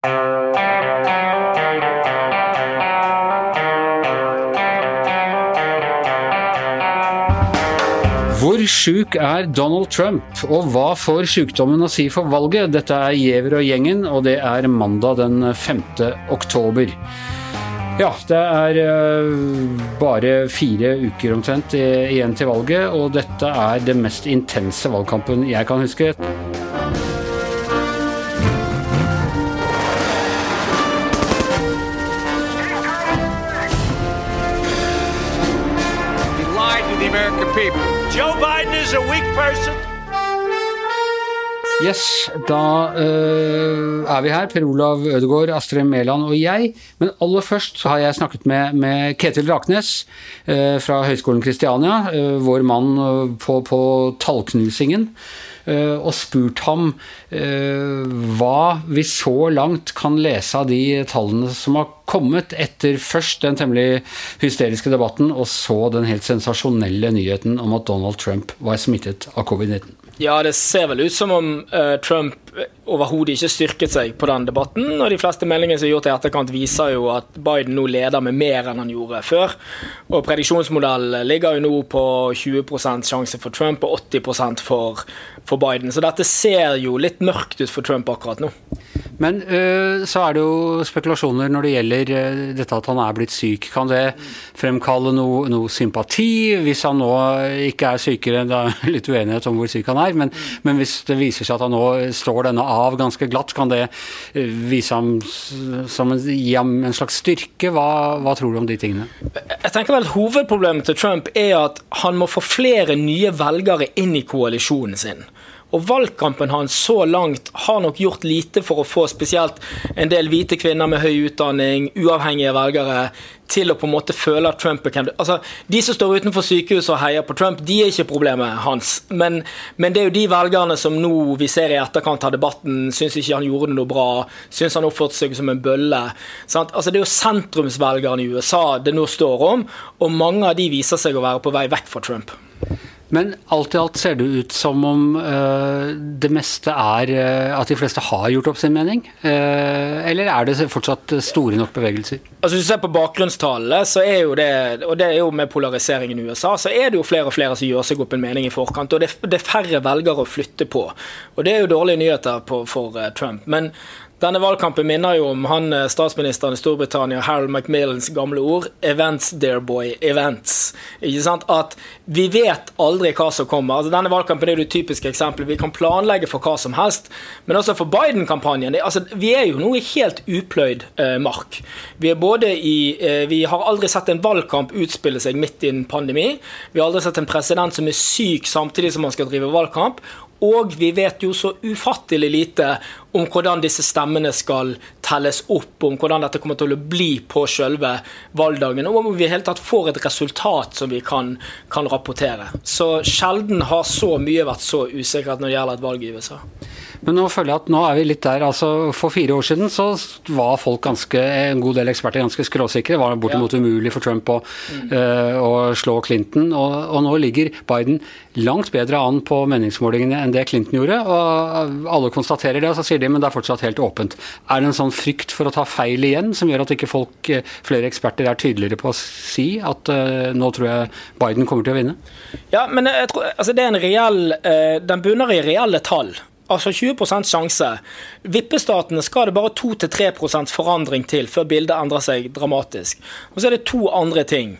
Hvor sjuk er Donald Trump, og hva får sykdommen å si for valget? Dette er Giæver og gjengen, og det er mandag den 5. oktober. Ja, det er uh, bare fire uker omtrent igjen til valget, og dette er det mest intense valgkampen jeg kan huske. Yes, da uh, er vi her. Per Olav Ødegaard, Astrid Mæland og jeg. Men aller først har jeg snakket med, med Ketil Raknes uh, fra Høgskolen Kristiania, uh, vår mann på, på tallknusingen. og spurt ham hva vi så langt kan lese av de tallene som har kommet etter først den temmelig hysteriske debatten, og så den helt sensasjonelle nyheten om at Donald Trump var smittet av covid-19. Ja, det ser vel ut som om uh, Trump overhodet ikke styrket seg på den debatten. Og de fleste meldingene som er gjort i etterkant, viser jo at Biden nå leder med mer enn han gjorde før. Og prediksjonsmodellen ligger jo nå på 20% sjanse for Trump og 80% for, for Biden. Så dette ser jo litt mørkt ut for Trump akkurat nå. Men øh, så er det jo spekulasjoner når det gjelder øh, dette at han er blitt syk. Kan det fremkalle noe, noe sympati hvis han nå ikke er sykere? Det er litt uenighet om hvor syk han er, men, men, hvis det viser seg at han nå slår denne av ganske glatt, kan det øh, vise ham som en, gi ham en slags styrke? Hva, hva tror du om de tingene? Jeg tenker vel Hovedproblemet til Trump er at han må få flere nye velgere inn i koalisjonen sin. Og valgkampen hans så langt har nok gjort lite for å få spesielt en del hvite kvinner med høy utdanning, uavhengige velgere, til å på en måte føle at Trump er kandidat. Altså, de som står utenfor sykehuset og heier på Trump, de er ikke problemet hans. Men, men, det er jo de velgerne som nå vi ser i etterkant av debatten, syns ikke han gjorde det noe bra, syns han oppførte seg som en bølle. Sant? Altså, det er jo sentrumsvelgerne i USA det nå står om, og mange av de viser seg å være på vei vekk fra Trump. Men alt i alt ser det ut som om uh, det meste er uh, at de fleste har gjort opp sin mening? Uh, eller er det fortsatt store nok bevegelser? Altså Hvis du ser på bakgrunnstallene, så er jo det, og det er jo med polariseringen i USA, så er det jo flere og flere som gjør seg opp en mening i forkant. Og det, det er færre velgere å flytte på. Og det er jo dårlige nyheter på, for Trump. Men denne valgkampen minner jo om han eh, statsministeren i Storbritannia, Harold Macmillans gamle ord 'events, dear boy, events'. Ikke sant? At vi vet aldri hva som kommer. Altså, denne valgkampen er jo det typiske eksempelet. Vi kan planlegge for hva som helst, men også for Biden-kampanjen. Altså, vi er jo nå i helt upløyd eh, mark. Vi, er både i, eh, vi har aldri sett en valgkamp utspille seg midt i en pandemi. Vi har aldri sett en president som er syk samtidig som han skal drive valgkamp. Og vi vet jo så ufattelig lite om hvordan disse stemmene skal telles opp, om hvordan dette kommer til å bli på selve valgdagen, og om vi i hele tatt får et resultat som vi kan, kan rapportere. Så sjelden har så mye vært så usikkert når det gjelder et valg i USA. Men nå føler jeg at nå er vi litt der. altså For fire år siden så var folk ganske, en god del eksperter ganske skråsikre. Det var bortimot ja. umulig for Trump å, mm. uh, å slå Clinton. Og, og, nå ligger Biden langt bedre an på meningsmålingene enn det Clinton gjorde. og Alle konstaterer det, og så sier de men det er fortsatt helt åpent. Er det en sånn frykt for å ta feil igjen som gjør at ikke folk, eh, flere eksperter er tydeligere på å si at uh, nå tror jeg Biden kommer til å vinne? Ja, men jeg tror, altså det er en reell, uh, Den bunner i reelle tall altså 20% sjanse. Vippestatene skal det bare 2-3% forandring til før bildet endrer seg dramatisk. Og så er det to andre ting.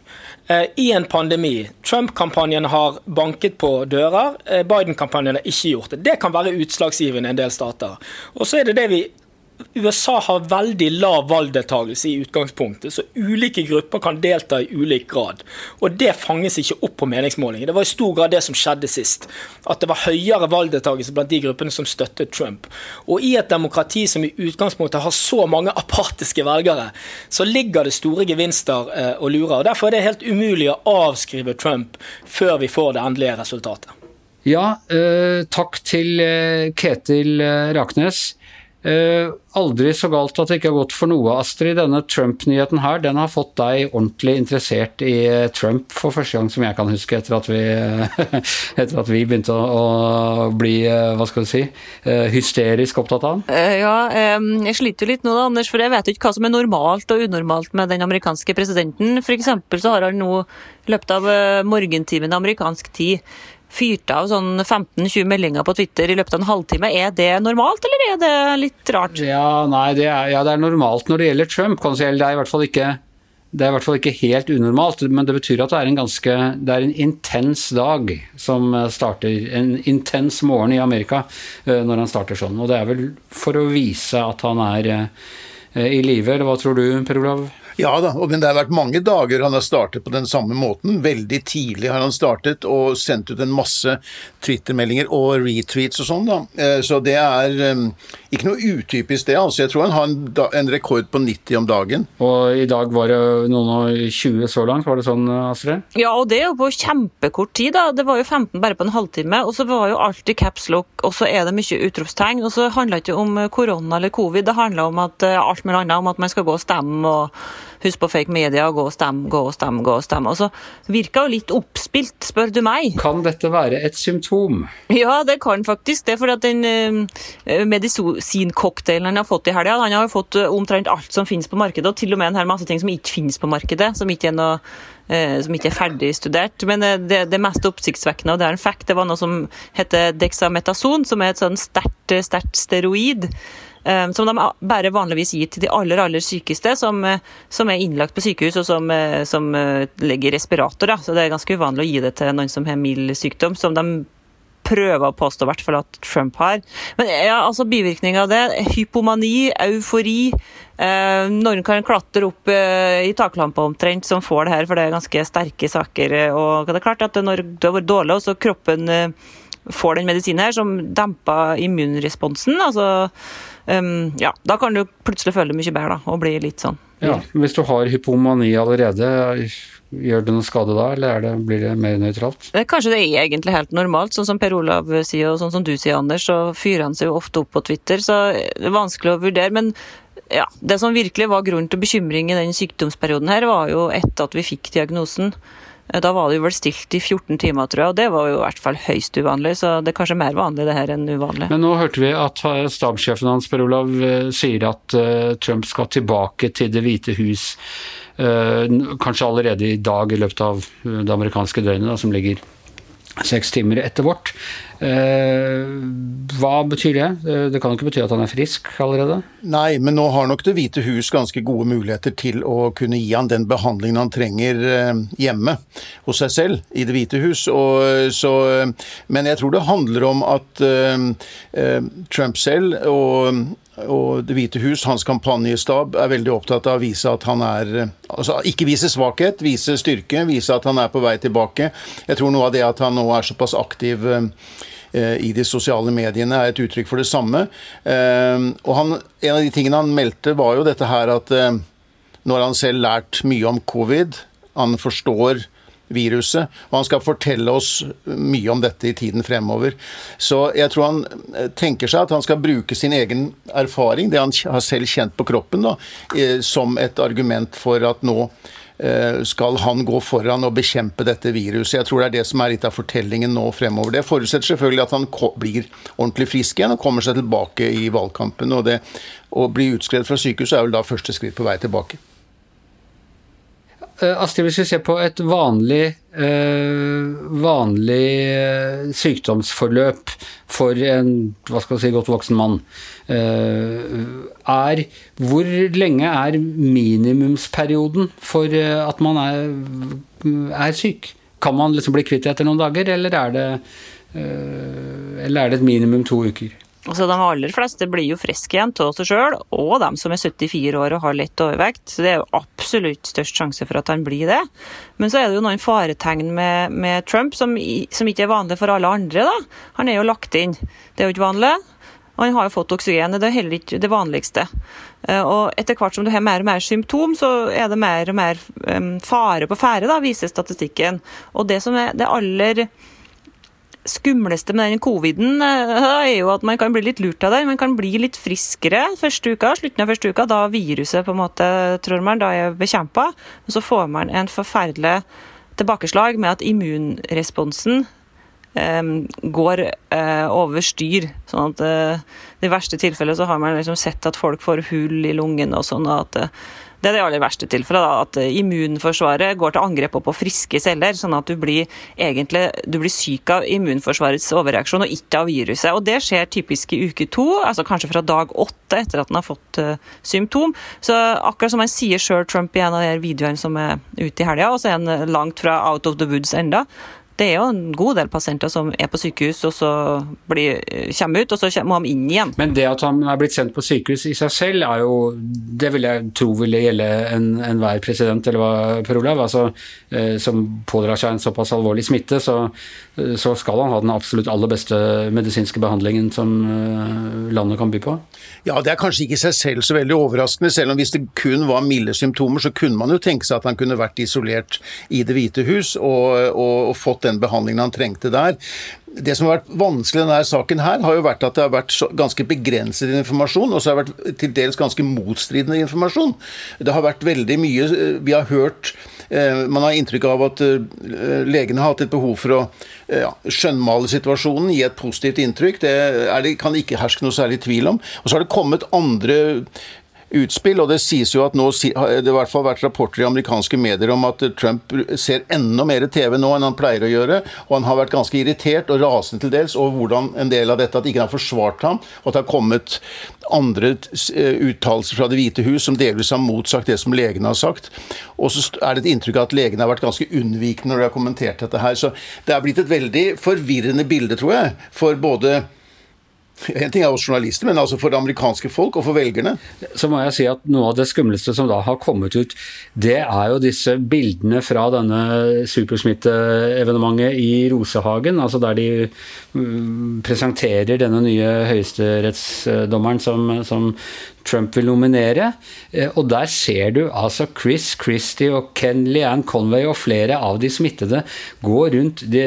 Eh, I en pandemi. Trump-kampanjen har banket på dører. Eh, Biden-kampanjen har ikke gjort det. Det kan være utslagsgivende i en del stater. Og så er det det vi USA har veldig lav valgdeltakelse i utgangspunktet, så ulike grupper kan delta i ulik grad. Og det fanges ikke opp på meningsmålinger. Det var i stor grad det som skjedde sist. At det var høyere valgdeltakelse blant de gruppene som støttet Trump. Og i et demokrati som i utgangspunktet har så mange apatiske velgere, så ligger det store gevinster eh, og lurer. Og Derfor er det helt umulig å avskrive Trump før vi får det endelige resultatet. Ja, eh, takk til eh, Ketil eh, Raknes. Eh, aldri så galt at det ikke har gått for noe, Astrid. Denne Trump-nyheten her, den har fått deg ordentlig interessert i eh, Trump for første gang som jeg kan huske, etter at vi, etter at vi begynte å, bli, eh, hva skal du si, eh, hysterisk opptatt av han? Ja, jeg sliter jo litt nå, da, Anders, for jeg vet ikke hva som er normalt og unormalt med den amerikanske presidenten. For eksempel så har han nå i løpet av morgentimen amerikansk tid fyrte av sånn 15-20 meldinger på Twitter i løpet av en halvtime. Er det normalt, eller er det litt rart? Ja, nei, det er, ja, det er normalt når det gjelder Trump. Det er i hvert fall ikke det er i hvert fall ikke helt unormalt, men det betyr at det er en ganske Det er en intens dag som starter En intens morgen i Amerika eh, når han starter sånn. Og det er vel for å vise at han er eh, i live, eller hva tror du, Per Olav? Ja da, men det har vært mange dager han har startet på den samme måten. Veldig tidlig har han startet og sendt ut en masse Twitter-meldinger og retweets og sånn, da. Eh, så det er um, ikke noe utypisk det, altså. Jeg tror han har en, en, rekord på 90 om dagen. Og i dag var det noen og 20 så langt, var det sånn, Astrid? Ja, og det er jo på kjempekort tid, da. Det var jo 15 bare på en halvtime. Og så var jo alltid caps lock, og så er det mye utropstegn. Og så handla ikke om korona eller covid, det handla om at eh, alt mulig annet, om at man skal gå og stemme og Husk på fake media, gå og stem, gå og stem, gå og stem. Og så virka jo litt oppspilt, spør du meg. Kan dette være et symptom? Ja, det kan faktisk det. For at den uh, medisincocktailen han har fått i helga, han har jo fått uh, omtrent alt som finnes på markedet, og til og med en hel masse ting som ikke finnes på markedet. som ikke er noe som ikke er ferdig studert. Men det, det mest oppsiktsvekkende, og det en fact, det var noe som heter dexametason, som er et sånn sterkt steroid. Ehm, som de bare vanligvis gir til de aller aller sykeste, som, eh, som er innlagt på sykehus og som, eh, som eh, legger respirator. Da. Så det er ganske uvanlig å gi det til noen som har mild sykdom, som de prøver å påstå hvert fall at Trump har. Men ja, altså bivirkninger av det, hypomani, eufori. Eh, noen kan klatre opp eh, i taklampa omtrent som får det her, for det er ganske sterke saker. Og det er klart at når du har vært dårlig, og så kroppen eh, får den medisinen her som demper immunresponsen, altså um, ja, da kan du plutselig føle deg mye bedre da, og bli litt sånn. Ja, Hvis du har hypomani allerede, gjør det noe skade da, eller det, blir det mer nøytralt? Kanskje det er egentlig helt normalt, sånn som Per Olav sier, og sånn som du sier, Anders, så fyrer han seg jo ofte opp på Twitter, så det er vanskelig å vurdere. men ja, Det som virkelig var grunnen til bekymring i den sykdomsperioden her, var jo etter at vi fikk diagnosen. Eh, da var det jo vel stilt i 14 timer, tror jeg, og det var jo i hvert fall høyst uvanlig. Så det er kanskje mer vanlig det her enn uvanlig. Men nå hørte vi at eh, stabssjefen hans, Per Olav, eh, sier at Trump skal tilbake til Det hvite hus. Kanskje allerede i dag i løpet av det amerikanske døgnet, som ligger seks timer etter vårt. Eh, hva betyr det? Eh, det kan jo ikke bety at han er frisk allerede? Nei, men nå har nok Det hvite hus ganske gode muligheter til å kunne gi han den behandlingen han trenger eh, hjemme hos seg selv i Det hvite hus. Og, så, men jeg tror det handler om at Trump selv og og Det hvite hus, hans kampanjestab, er veldig opptatt av å vise at han er Altså ikke vise svakhet, vise styrke, vise at han er på vei tilbake. Jeg tror noe av det at han nå er såpass aktiv Eh, i de sosiale mediene er et uttrykk for det samme. Eh, og han, En av de tingene han meldte, var jo dette her at eh, nå har han selv lært mye om covid. Han forstår viruset, og han skal fortelle oss mye om dette i tiden fremover. Så jeg tror han tenker seg at han skal bruke sin egen erfaring, det han har selv kjent på kroppen, da, som et argument for at nå Eh, skal han gå foran og bekjempe dette viruset. Jeg tror det er det som er litt av fortellingen nå fremover. Det forutsetter selvfølgelig at han blir ordentlig frisk igjen og kommer seg tilbake i valgkampen. og det Å bli utskrevet fra sykehuset er vel da første skritt på vei tilbake. Eh, Astrid, hvis vi ser på et vanlig, eh, vanlig eh, sykdomsforløp for en hva skal si, godt voksen mann, er Hvor lenge er minimumsperioden for at man er, er syk? Kan man liksom bli kvitt det etter noen dager, eller er det, eller er det et minimum to uker? Altså, de aller fleste blir jo friske igjen av seg sjøl, og de som er 74 år og har lett overvekt. Så det er jo absolutt størst sjanse for at han blir det. Men så er det jo noen faretegn med, med Trump som, som, ikke er vanlig for alle andre. da. Han er jo lagt inn. Det er jo ikke vanlig. Og han har jo fått oksygen. Det er heller ikke det vanligste. Eh, og etter hvert som du har mer og mer symptom, så er det mer og mer fare på ferde, viser statistikken. Og det som er det aller skumleste med den coviden er jo at man kan bli litt lurt av den. Man kan bli litt friskere første uka, slutten av første uka, da viruset på en måte, tror man, da er bekjempa. Og så får man en forferdelig tilbakeslag med at immunresponsen går uh, over styr. Sånn at uh, i verste tilfellet så har man liksom sett at folk får hull i lungene og sånn. og at det er det aller verste tilfellet. Da, at immunforsvaret går til angrep på friske celler, sånn at du blir, egentlig, du blir syk av immunforsvarets overreaksjon og ikke av viruset. Og Det skjer typisk i uke to, altså kanskje fra dag åtte etter at han har fått uh, symptom. Så akkurat som han sier sjøl, Trump, i en av de videoene som er ute i helga, og så er han langt fra out of the woods enda, det er jo en god del pasienter som er på sykehus og så blir, kommer ut, og så må de inn igjen. Men det at han er blitt sendt på sykehus i seg selv, er jo Det vil jeg tro ville gjelde enhver en president, eller hva, Per Olav, altså, eh, som pådrar seg en såpass alvorlig smitte, så, eh, så, skal han ha den absolutt aller beste medisinske behandlingen som eh, landet kan by på. Ja, det er kanskje ikke i seg selv så veldig overraskende, selv om hvis det kun var milde symptomer, så kunne man jo tenke seg at han kunne vært isolert i Det hvite hus og, og, og fått den behandlingen han trengte der. Det som har vært vanskelig i denne saken, her, har jo vært at det har vært ganske begrenset informasjon, og så har det vært til dels ganske motstridende informasjon. Det har vært veldig mye eh, Vi har hørt eh, Man har inntrykk av at eh, legene har hatt et behov for å skjønnmale situasjonen, gi et positivt inntrykk. Det, det kan ikke herske noe særlig tvil om. Og så har det kommet andre utspill. Og det sies jo at nå det har i hvert fall vært rapporter i amerikanske medier om at Trump ser enda mer TV nå enn han pleier å gjøre. Og han har vært ganske irritert og rasende til dels over hvordan en del av dette at ikke har forsvart ham, og at det har kommet andre eh, uttalelser fra Det hvite hus som delvis har motsagt det som legene har sagt. Og så er det et inntrykk av at legene har vært ganske unnvikende når de har kommentert dette her. Så det er blitt et veldig forvirrende bilde, tror jeg, for både en ting er oss journalister, men altså for det amerikanske folk og for velgerne. Så må jeg si at Noe av det skumleste som da har kommet ut, det er jo disse bildene fra denne supersmitteevenementet i Rosehagen. altså Der de mm, presenterer denne nye høyesterettsdommeren som, som Trump vil nominere. Eh, og der ser du altså Chris Christie og Ken Leanne Conway og flere av de smittede gå rundt. De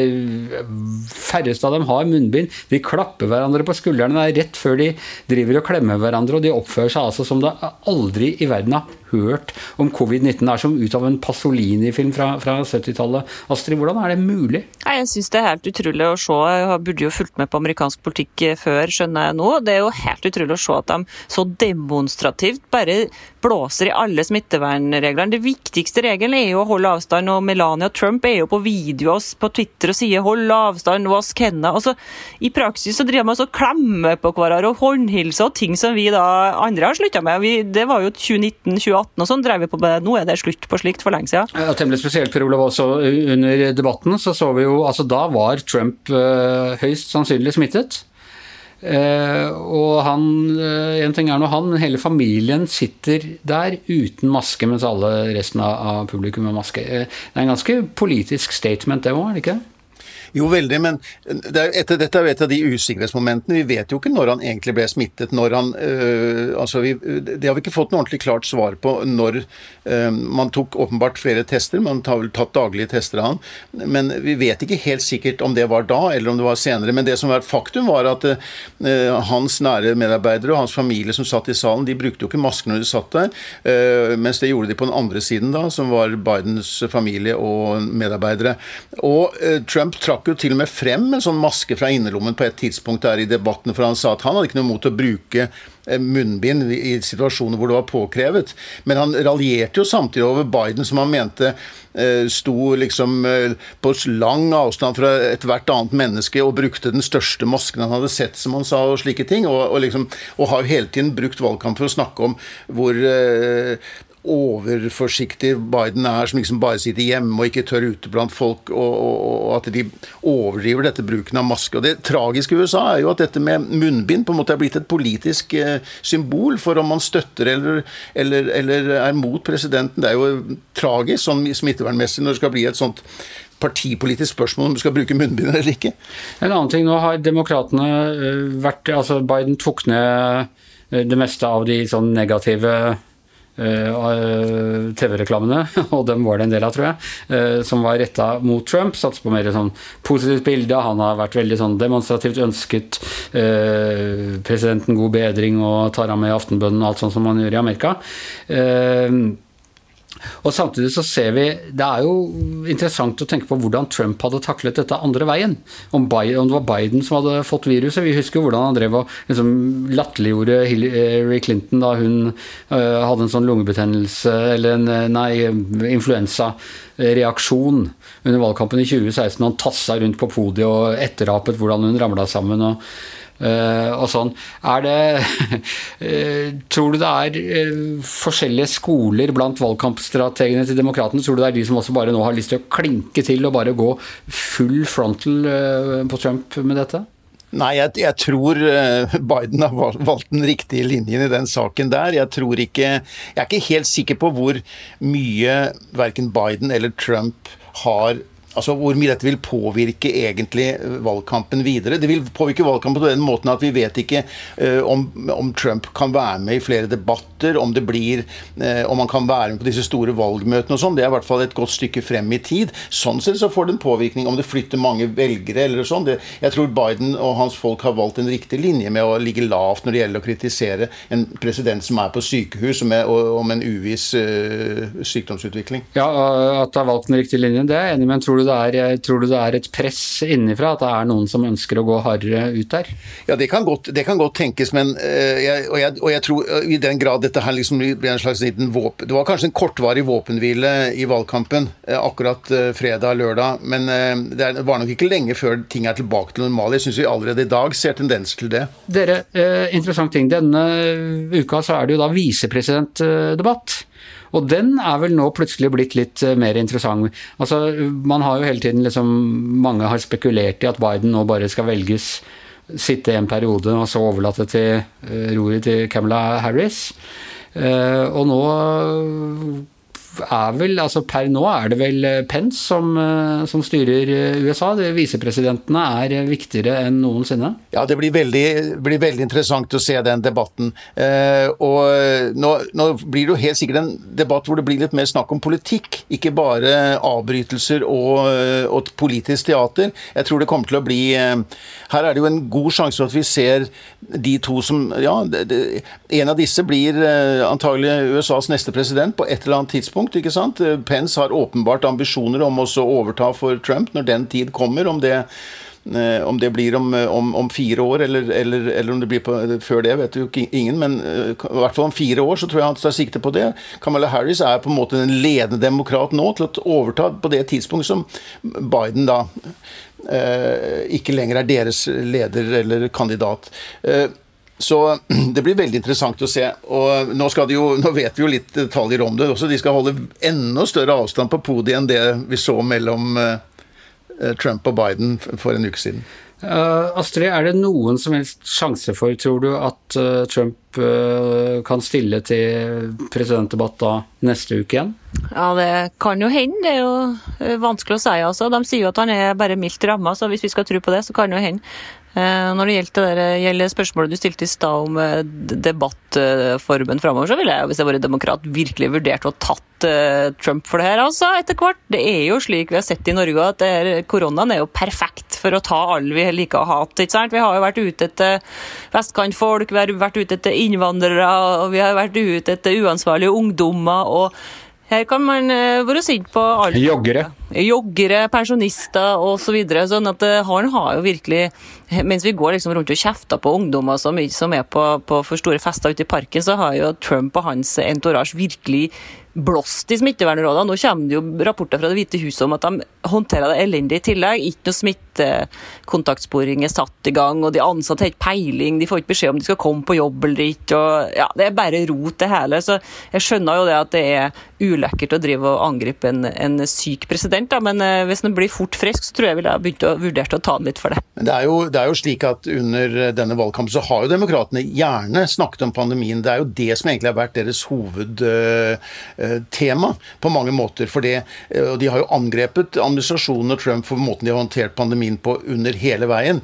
færreste av dem har munnbind. De klapper hverandre på skuldrene. Rett før de driver og klemmer hverandre, og de oppfører seg altså som det aldri i verden har hørt om covid-19. Det er som ut av en Pasolini-film fra, fra 70-tallet. Astrid, hvordan er det mulig? Jeg syns det er helt utrolig å se. Jeg burde jo fulgt med på amerikansk politikk før, skjønner jeg nå. Det er jo helt utrolig å se at de så demonstrativt bare blåser i alle smittevernreglene. Det viktigste regelen er jo å holde avstand, og Melania Trump er jo på video på Twitter og sier 'hold avstand, vask hendene'. Altså, I praksis så driver man og klemmer på hverandre og håndhilser og ting som vi da andre har slutta med. Vi, det var jo 2019-2018 2018 og sånn drev vi på med Nå er det slutt på slikt for lenge siden. Ja, temmelig spesielt, Per Olav, også under debatten så så vi jo altså Da var Trump øh, høyst sannsynlig smittet. Eh, og han, uh, en ting er nå han, men hele familien sitter der uten maske, mens alle resten av, publikum har maske. Uh, det er en ganske politisk statement, det òg, er det ikke det? Jo, veldig, men det er, etter, dette er et av de usikkerhetsmomentene. Vi vet jo ikke når han egentlig ble smittet. når han, øh, altså vi, Det har vi ikke fått noe ordentlig klart svar på når øh, Man tok åpenbart flere tester, man har vel tatt daglige tester av han. Men vi vet ikke helt sikkert om det var da, eller om det var senere. Men det som var faktum, var at øh, hans nære medarbeidere og hans familie som satt i salen, de brukte jo ikke maske når de satt der, mens det gjorde de på den andre siden, da, som var Bidens familie og medarbeidere. Og Trump trakk trakk jo til og med frem en sånn maske fra innerlommen på et tidspunkt der i debatten, for han sa at han hadde ikke noe mot å bruke eh, munnbind i situasjoner hvor det var påkrevet. Men han raljerte jo samtidig over Biden, som han mente eh, sto liksom eh, på lang avstand fra ethvert annet menneske og brukte den største masken han hadde sett, som han sa, og slike ting. Og, og, liksom, og har jo hele tiden brukt valgkamp for å snakke om hvor overforsiktig Biden er, som liksom bare sitter hjemme og ikke tør ute blant folk, og, og, og, at de overdriver dette bruken av maske. Og Det tragiske i USA er jo at dette med munnbind på en måte er blitt et politisk eh, symbol for om man støtter eller, eller, eller, er mot presidenten. Det er jo tragisk sånn smittevernmessig når det skal bli et sånt partipolitisk spørsmål om du skal bruke munnbind eller ikke. En annen ting, nå har demokratene eh, vært Altså Biden tok ned eh, det meste av de sånn negative TV-reklamene, og dem var det en del av, tror jeg, som var retta mot Trump. Satser på mer sånn positivt bilde. Han har vært veldig sånn demonstrativt ønsket presidenten god bedring og tar ham med i aftenbønnen og alt sånt som man gjør i Amerika. Og Samtidig så ser vi Det er jo interessant å tenke på hvordan Trump hadde taklet dette andre veien. Om, Biden, om det var Biden som hadde fått viruset. Vi husker jo hvordan han drev og liksom latterliggjorde Hillary Clinton da hun uh, hadde en sånn lungebetennelse eller en nei, influensareaksjon under valgkampen i 2016. Han tassa rundt på podiet og etterapet hvordan hun ramla sammen. og og sånn. Er det uh, Tror du det er uh, forskjellige skoler blant valgkampstrategene til demokratene? Tror du det er de som også bare nå har lyst til å klinke til og bare gå full frontal på Trump med dette? Nei, jeg, jeg, tror Biden har valgt den riktige linjen i den saken der. Jeg tror ikke Jeg er ikke helt sikker på hvor mye verken Biden eller Trump har altså hvor mye dette vil påvirke egentlig eh, valgkampen videre. Det vil påvirke valgkampen på den måten at vi vet ikke uh, om, om, Trump kan være med i flere debatter, om det blir uh, om han kan være med på disse store valgmøtene og sånn. Det er i hvert fall et godt stykke frem i tid. Sånn sett så får det en påvirkning om det flytter mange velgere eller sånn. Jeg tror Biden og hans folk har valgt en riktig linje med å ligge lavt når det gjelder å kritisere en president som er på sykehus med, og, om en uviss uh, sykdomsutvikling. Ja, at det har valgt den riktige linjen, det er jeg enig med. Tror du det er, tror du det er et press innenfra, at det er noen som ønsker å gå hardere ut der? Ja, det kan godt, det kan godt tenkes, men uh, jeg, og, jeg, og, jeg, tror uh, i den grad dette her liksom blir en slags liten våpen Det var kanskje en kortvarig våpenhvile i valgkampen akkurat fredag-lørdag, men det var nok ikke lenge før ting er tilbake til normalt. Jeg syns vi allerede i dag ser tendenser til det. Dere, interessant ting. Denne uka så er det jo da visepresidentdebatt. Og den er vel nå plutselig blitt litt eh, mer interessant. Altså, man har jo hele tiden liksom Mange har spekulert i at Biden nå bare skal velges sitte en periode og så overlate til uh, roret til Camilla Harris. Uh, og nå er vel altså Per nå er det vel eh, Pence som, eh, som styrer eh, USA. Visepresidentene er viktigere enn noensinne. Ja, det blir veldig, blir veldig interessant å se den debatten. Eh, og nå, nå, blir det jo helt sikkert en debatt hvor det blir litt mer snakk om politikk, ikke bare avbrytelser og, og politisk teater. Jeg tror det kommer til å bli Her er det jo en god sjanse for at vi ser de to som Ja, det, det, en av disse blir antagelig USAs neste president på et eller annet tidspunkt tidspunkt. ikke sant? Pence har åpenbart ambisjoner om å overta for Trump når den tid kommer. om det eh, om det blir om, om, om fire år, eller, eller, eller, om det blir på, før det, vet jo ingen. Men eh, i hvert fall om fire år så tror jeg han tar sikte på det. Kamala Harris er på en måte den ledende demokrat nå til å overta på det tidspunktet som Biden da eh, ikke lenger er deres leder eller kandidat. Eh, så det blir veldig interessant å se. Og nå, jo, nå, vet vi jo litt detaljer om det også. De skal holde enda større avstand på podiet enn det vi så mellom eh, Trump og Biden for en uke siden. Uh, Astrid, er det noen som helst sjanse for, tror du, at uh, Trump uh, kan stille til presidentdebatt da neste uke igjen? Ja, det kan jo hende. Det er jo vanskelig å si. altså. De sier jo at han er bare mildt ramma, så hvis vi skal tro på det, så kan det jo hende. Eh, når det gjelder, der, gjelder spørsmålet du stilte i stad om eh, debattformen framover, så ville jeg, hvis jeg var demokrat, virkelig vurdert å tatt eh, Trump for det her, altså, etter hvert. Det er jo slik vi har sett i Norge at er, koronaen er jo perfekt for å ta alle vi liker å hate. ikke sant? Vi har jo vært ute etter vestkantfolk, vi har vært ute etter innvandrere, og vi har vært ute etter uansvarlige ungdommer. og her kan man være sint på alt. Joggere. Joggere, pensjonister osv. Så videre, sånn at han har jo virkelig mens vi går liksom rundt og kjefter på ungdommer som, som er på, på, for store fester ute i parken, så har jo Trump og hans entourage virkelig blåst i smittevernrådene. Nå kommer det jo rapporter fra Det hvite huset om at de håndterer det elendig i tillegg. Ikke noe smittekontaktsporing er satt i gang, og de ansatte har ikke peiling. De får ikke beskjed om de skal komme på jobb eller ikke. Og, ja, det er bare rot, det hele. Så jeg skjønner jo det at det er ulekkert å drive og angripe en, en syk president, da. men eh, hvis han blir fort frisk, så tror jeg ville jeg begynt å vurdere å ta han litt for det. Men det er, jo, det er jo slik at under denne valgkampen så har jo demokratene gjerne snakket om pandemien. Det er jo det som egentlig har vært deres hoved... Øh, tema på mange måter. For det, og de har jo angrepet administrasjonen og Trump for måten de har håndtert pandemien på under hele veien.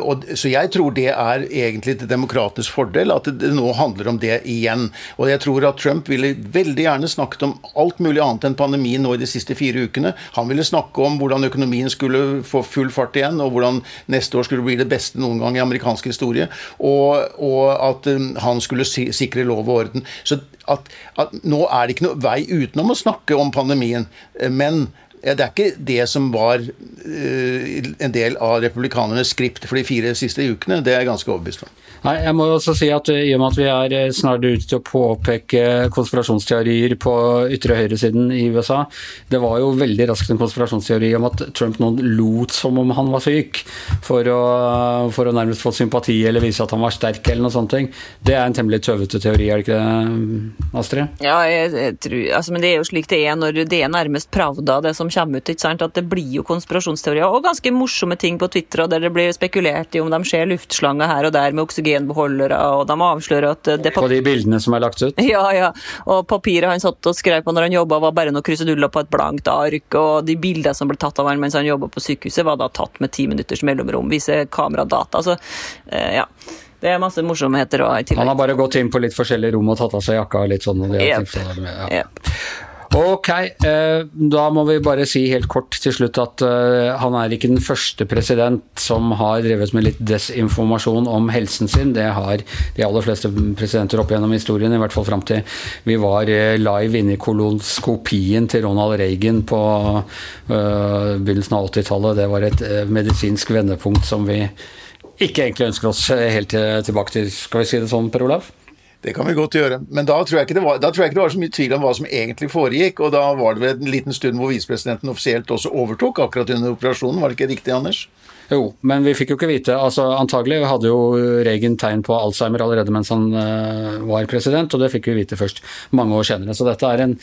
Og, så jeg tror det er egentlig til demokratenes fordel at det nå handler om det igjen. Og jeg tror at Trump ville veldig gjerne snakket om alt mulig annet enn pandemien nå i de siste fire ukene. Han ville snakke om hvordan økonomien skulle få full fart igjen, og hvordan neste år skulle bli det beste noen gang i amerikansk historie. Og, og at han skulle sikre lov og orden. Så at, at nå er det ikke noe vei utenom å snakke om pandemien. Men det er ikke det som var uh, en del av republikanernes skript for de fire siste ukene. Det er jeg ganske overbevist om. Nei, jeg må også si at I og med at vi er eh, snart ute til å påpeke konspirasjonsteorier på ytre høyresiden i USA Det var jo veldig raskt en konspirasjonsteori om at Trump nå lot som om han var syk, for å, for å nærmest få sympati eller vise at han var sterk eller noe sånt. Det er en temmelig tøvete teori, er det ikke det, Astrid? Ja, jeg, jeg tror, altså, men det er jo slik det er når det er nærmest pravda, det som kommer ut. ikke sant? At det blir jo konspirasjonsteorier og ganske morsomme ting på Twitter, og der det blir spekulert i om de ser luftslanger her og der med oksygenbeholdere, og de avslører at det På de bildene som er lagt ut? Ja, ja. Og papiret han satt og skrev på når han jobba, var bare noen kruseduller på et blankt ark, og de bildene som ble tatt av han mens han jobba på sykehuset, var da tatt med ti minutters mellomrom, viser kameradata. Så, eh, ja. Det er masse morsomheter òg. Han har bare gått inn på litt forskjellige rom og tatt av seg jakka og litt sånn. Og yep. ja. yep. Ok, eh, da må vi bare si helt kort til slutt at eh, han er ikke den første president som har drevet med litt desinformasjon om helsen sin. Det har de aller fleste presidenter opp gjennom historien, i hvert fall fram til vi var eh, live inne i kolonskopien til Ronald Reagan på begynnelsen av 80-tallet. Det var et medisinsk vendepunkt som vi ikke egentlig ønsker oss helt tilbake til, skal vi si det sånn, Per Olav? Det kan vi godt gjøre. Men da tror, var, da tror jeg ikke det var så mye tvil om hva som egentlig foregikk. Og da var det vel en liten stund hvor visepresidenten offisielt også overtok akkurat under operasjonen. Var det ikke riktig, Anders? Jo, men vi fikk jo ikke vite altså Antagelig hadde jo Reagan tegn på Alzheimer allerede mens han uh, var president, og det fikk vi vite først mange år senere. Så dette er en,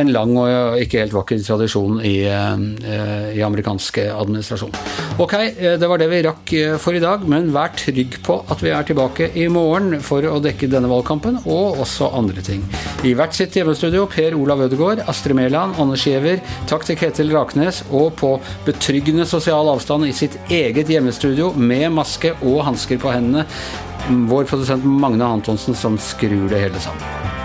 en lang og ikke helt vakker tradisjon i, uh, i amerikansk administrasjon. Ok, eh, det var det vi rakk for i dag, men vær trygg på at vi er tilbake i morgen for å dekke denne valgkampen, og også andre ting. I hvert sitt hjemmestudio Per Olav Ødegaard, Astrid Mæland, Anders Giæver, takk til Ketil Raknes, og på betryggende sosial avstand i sitt eget eget hjemmestudio med maske og hansker på hendene. Vår produsent Magne Antonsen som skrur det hele sammen.